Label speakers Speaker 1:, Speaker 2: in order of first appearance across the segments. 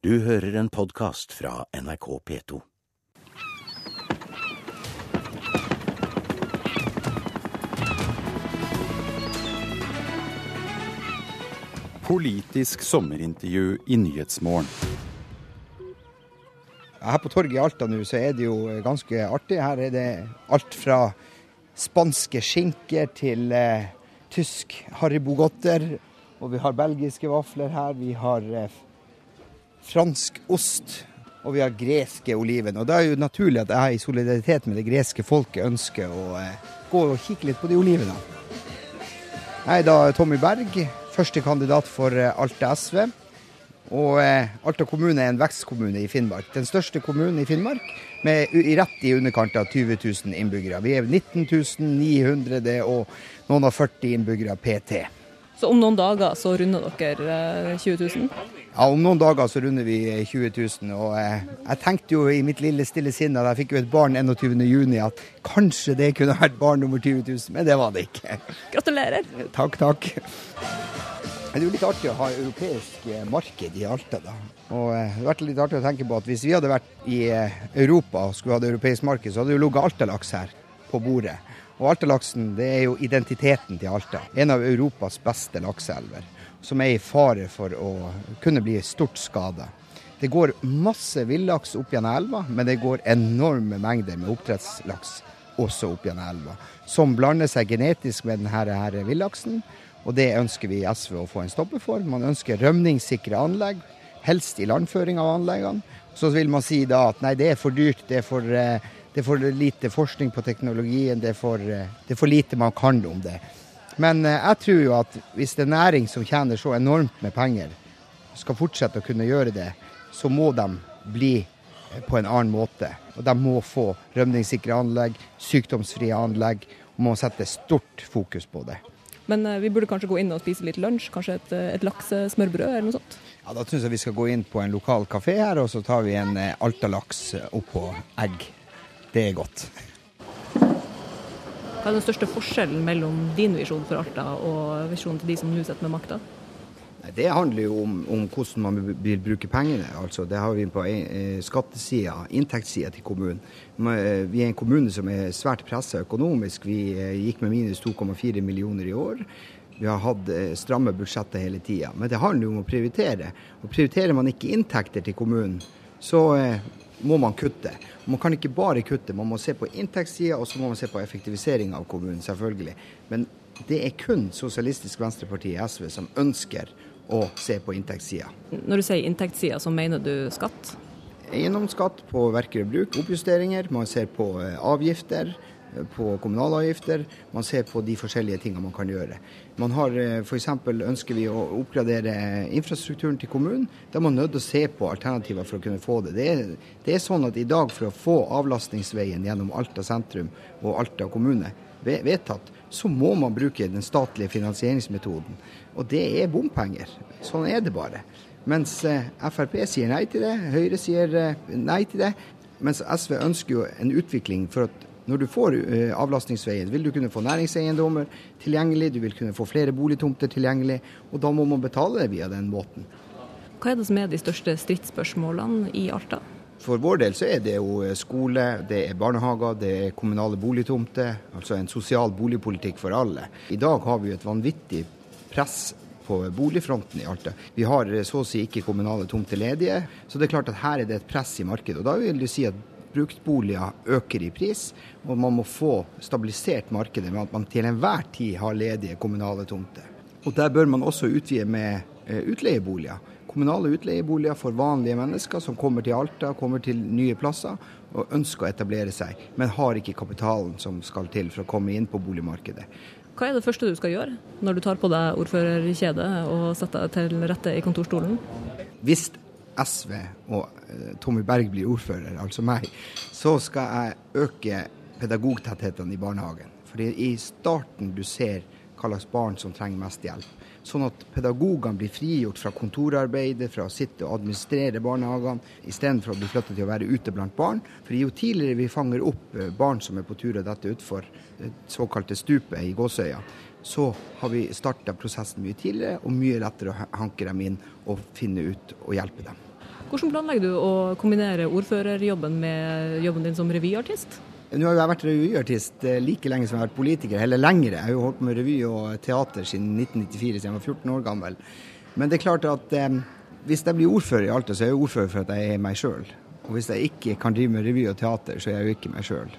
Speaker 1: Du hører en podkast fra NRK P2.
Speaker 2: Politisk sommerintervju i Nyhetsmorgen.
Speaker 3: Her på torget i Alta nå så er det jo ganske artig. Her er det alt fra spanske skinker til eh, tysk Haribo-godter. Og vi har belgiske vafler her. Vi har eh, fransk ost. Og vi har greske oliven. Og da er jo naturlig at jeg i solidaritet med det greske folket ønsker å eh, gå og kikke litt på de olivene. Jeg er da Tommy Berg, første kandidat for eh, Alta SV. Og eh, Alta kommune er en vekstkommune i Finnmark. Den største kommunen i Finnmark, med i rett i underkant av 20 000 innbyggere. Vi er 19 900 og noen av 40 innbyggere PT.
Speaker 4: Så om noen dager så runder dere eh, 20 000?
Speaker 3: Ja, Om noen dager så runder vi eh, 20 000. Og eh, jeg tenkte jo i mitt lille stille sinn da jeg fikk jo et barn 21.6 at kanskje det kunne vært barn nummer 20 000, men det var det ikke.
Speaker 4: Gratulerer!
Speaker 3: Takk, takk. Det er jo litt artig å ha europeisk eh, marked i Alta, da. Og eh, det har vært litt artig å tenke på at hvis vi hadde vært i eh, Europa og skulle hatt europeisk marked, så hadde det jo ligget Alta-laks her på bordet. Og Alta-laksen det er jo identiteten til Alta. En av Europas beste lakseelver. Som er i fare for å kunne bli stort skada. Det går masse villaks opp gjennom elva, men det går enorme mengder med oppdrettslaks også opp gjennom elva. Som blander seg genetisk med denne villaksen. Og det ønsker vi i SV å få en stopper for. Man ønsker rømningssikre anlegg, helst i landføring av anleggene. Så vil man si da at nei, det er for dyrt, det er for, eh, det er for lite forskning på teknologien, det er for, eh, det er for lite man kan om det. Men eh, jeg tror jo at hvis det er næring som tjener så enormt med penger, skal fortsette å kunne gjøre det, så må de bli eh, på en annen måte. Og de må få rømningssikre anlegg, sykdomsfrie anlegg, og må sette stort fokus på det.
Speaker 4: Men vi burde kanskje gå inn og spise litt lunsj? Kanskje et, et laksesmørbrød eller noe sånt?
Speaker 3: Ja, Da syns jeg vi skal gå inn på en lokal kafé her, og så tar vi en Alta-laks oppå egg. Det er godt.
Speaker 4: Hva er den største forskjellen mellom din visjon for Alta og visjonen til de som nå sitter med makta?
Speaker 3: Det handler jo om, om hvordan man vil bruke pengene. Altså, det har vi på eh, skattesida, inntektssida til kommunen. Eh, Vi er en kommune som er svært pressa økonomisk. Vi eh, gikk med minus 2,4 millioner i år. Vi har hatt stramme budsjetter hele tida. Men det handler jo om å prioritere. Og Prioriterer man ikke inntekter til kommunen, så eh, må man kutte. Man kan ikke bare kutte, man må se på inntektssida og så må man se på effektivisering av kommunen, selvfølgelig. Men det er kun Sosialistisk Venstreparti SV som ønsker å se på inntektssida.
Speaker 4: Når du sier inntektssida, så mener du skatt?
Speaker 3: Eiendomsskatt på verker og bruk, oppjusteringer. Man ser på eh, avgifter, på kommunalavgifter. Man ser på de forskjellige tingene man kan gjøre. Man har F.eks. ønsker vi å oppgradere infrastrukturen til kommunen. Da er man nødt til å se på alternativer for å kunne få det. Det er, det er sånn at i dag for å få avlastningsveien gjennom Alta sentrum og Alta kommune vedtatt, så må man bruke den statlige finansieringsmetoden. Og det er bompenger. Sånn er det bare. Mens eh, Frp sier nei til det, Høyre sier eh, nei til det. Mens SV ønsker jo en utvikling for at når du får eh, avlastningsveien, vil du kunne få næringseiendommer tilgjengelig, du vil kunne få flere boligtomter tilgjengelig, og da må man betale via den måten.
Speaker 4: Hva er det som er de største stridsspørsmålene i Alta?
Speaker 3: For vår del så er det jo eh, skole, det er barnehager, det er kommunale boligtomter. Altså en sosial boligpolitikk for alle. I dag har vi jo et vanvittig press på boligfronten i Alta. Vi har eh, så å si ikke kommunale tomter ledige, så det er klart at her er det et press i markedet. Og da vil du si at bruktboliger øker i pris, og man må få stabilisert markedet med at man til enhver tid har ledige kommunale tomter. Og der bør man også utvide med eh, utleieboliger. Kommunale utleieboliger for vanlige mennesker som kommer til Alta, kommer til nye plasser og ønsker å etablere seg, men har ikke kapitalen som skal til for å komme inn på boligmarkedet.
Speaker 4: Hva er det første du skal gjøre når du tar på deg ordførerkjedet og setter deg til rette i kontorstolen?
Speaker 3: Hvis SV og eh, Tommy Berg blir ordfører, altså meg, så skal jeg øke pedagogtettheten i barnehagen. Fordi i starten du ser hva slags barn som trenger mest hjelp. Sånn at pedagogene blir frigjort fra kontorarbeidet, fra å sitte og administrere barnehagene, istedenfor å bli flyttet til å være ute blant barn. For jo tidligere vi fanger opp eh, barn som er på tur og detter utfor det såkalte stupet i Gåsøya, så har vi starta prosessen mye tidligere og mye lettere å hanke dem inn og finne ut og hjelpe dem.
Speaker 4: Hvordan planlegger du å kombinere ordførerjobben med jobben din som revyartist?
Speaker 3: Nå har jeg vært revyartist eh, like lenge som jeg har vært politiker, eller lengre. Jeg har jo holdt med revy og teater siden 1994, siden jeg var 14 år gammel. Men det er klart at eh, hvis jeg blir ordfører i Alta, så er jeg ordfører for at jeg er meg sjøl. Og hvis jeg ikke kan drive med revy og teater, så er jeg jo ikke meg sjøl.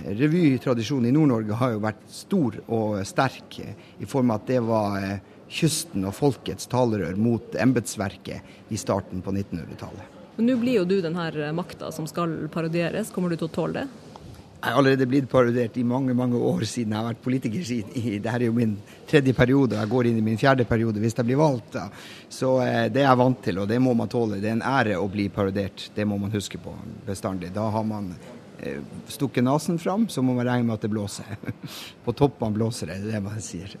Speaker 3: Revytradisjonen i Nord-Norge har jo vært stor og sterk, i form av at det var eh, kysten og folkets talerør mot embetsverket i starten på 1900-tallet.
Speaker 4: Men Nå blir jo du denne her makta som skal parodieres. Kommer du til å tåle det?
Speaker 3: Jeg har allerede blitt parodiert i mange mange år siden jeg har vært politiker. Dette er jo min tredje periode, og jeg går inn i min fjerde periode hvis jeg blir valgt. Da. Så eh, det er jeg vant til, og det må man tåle. Det er en ære å bli parodiert. Det må man huske på bestandig. Da har man eh, stukket nesen fram, så må man regne med at det blåser. På toppene blåser det, det er det man sier.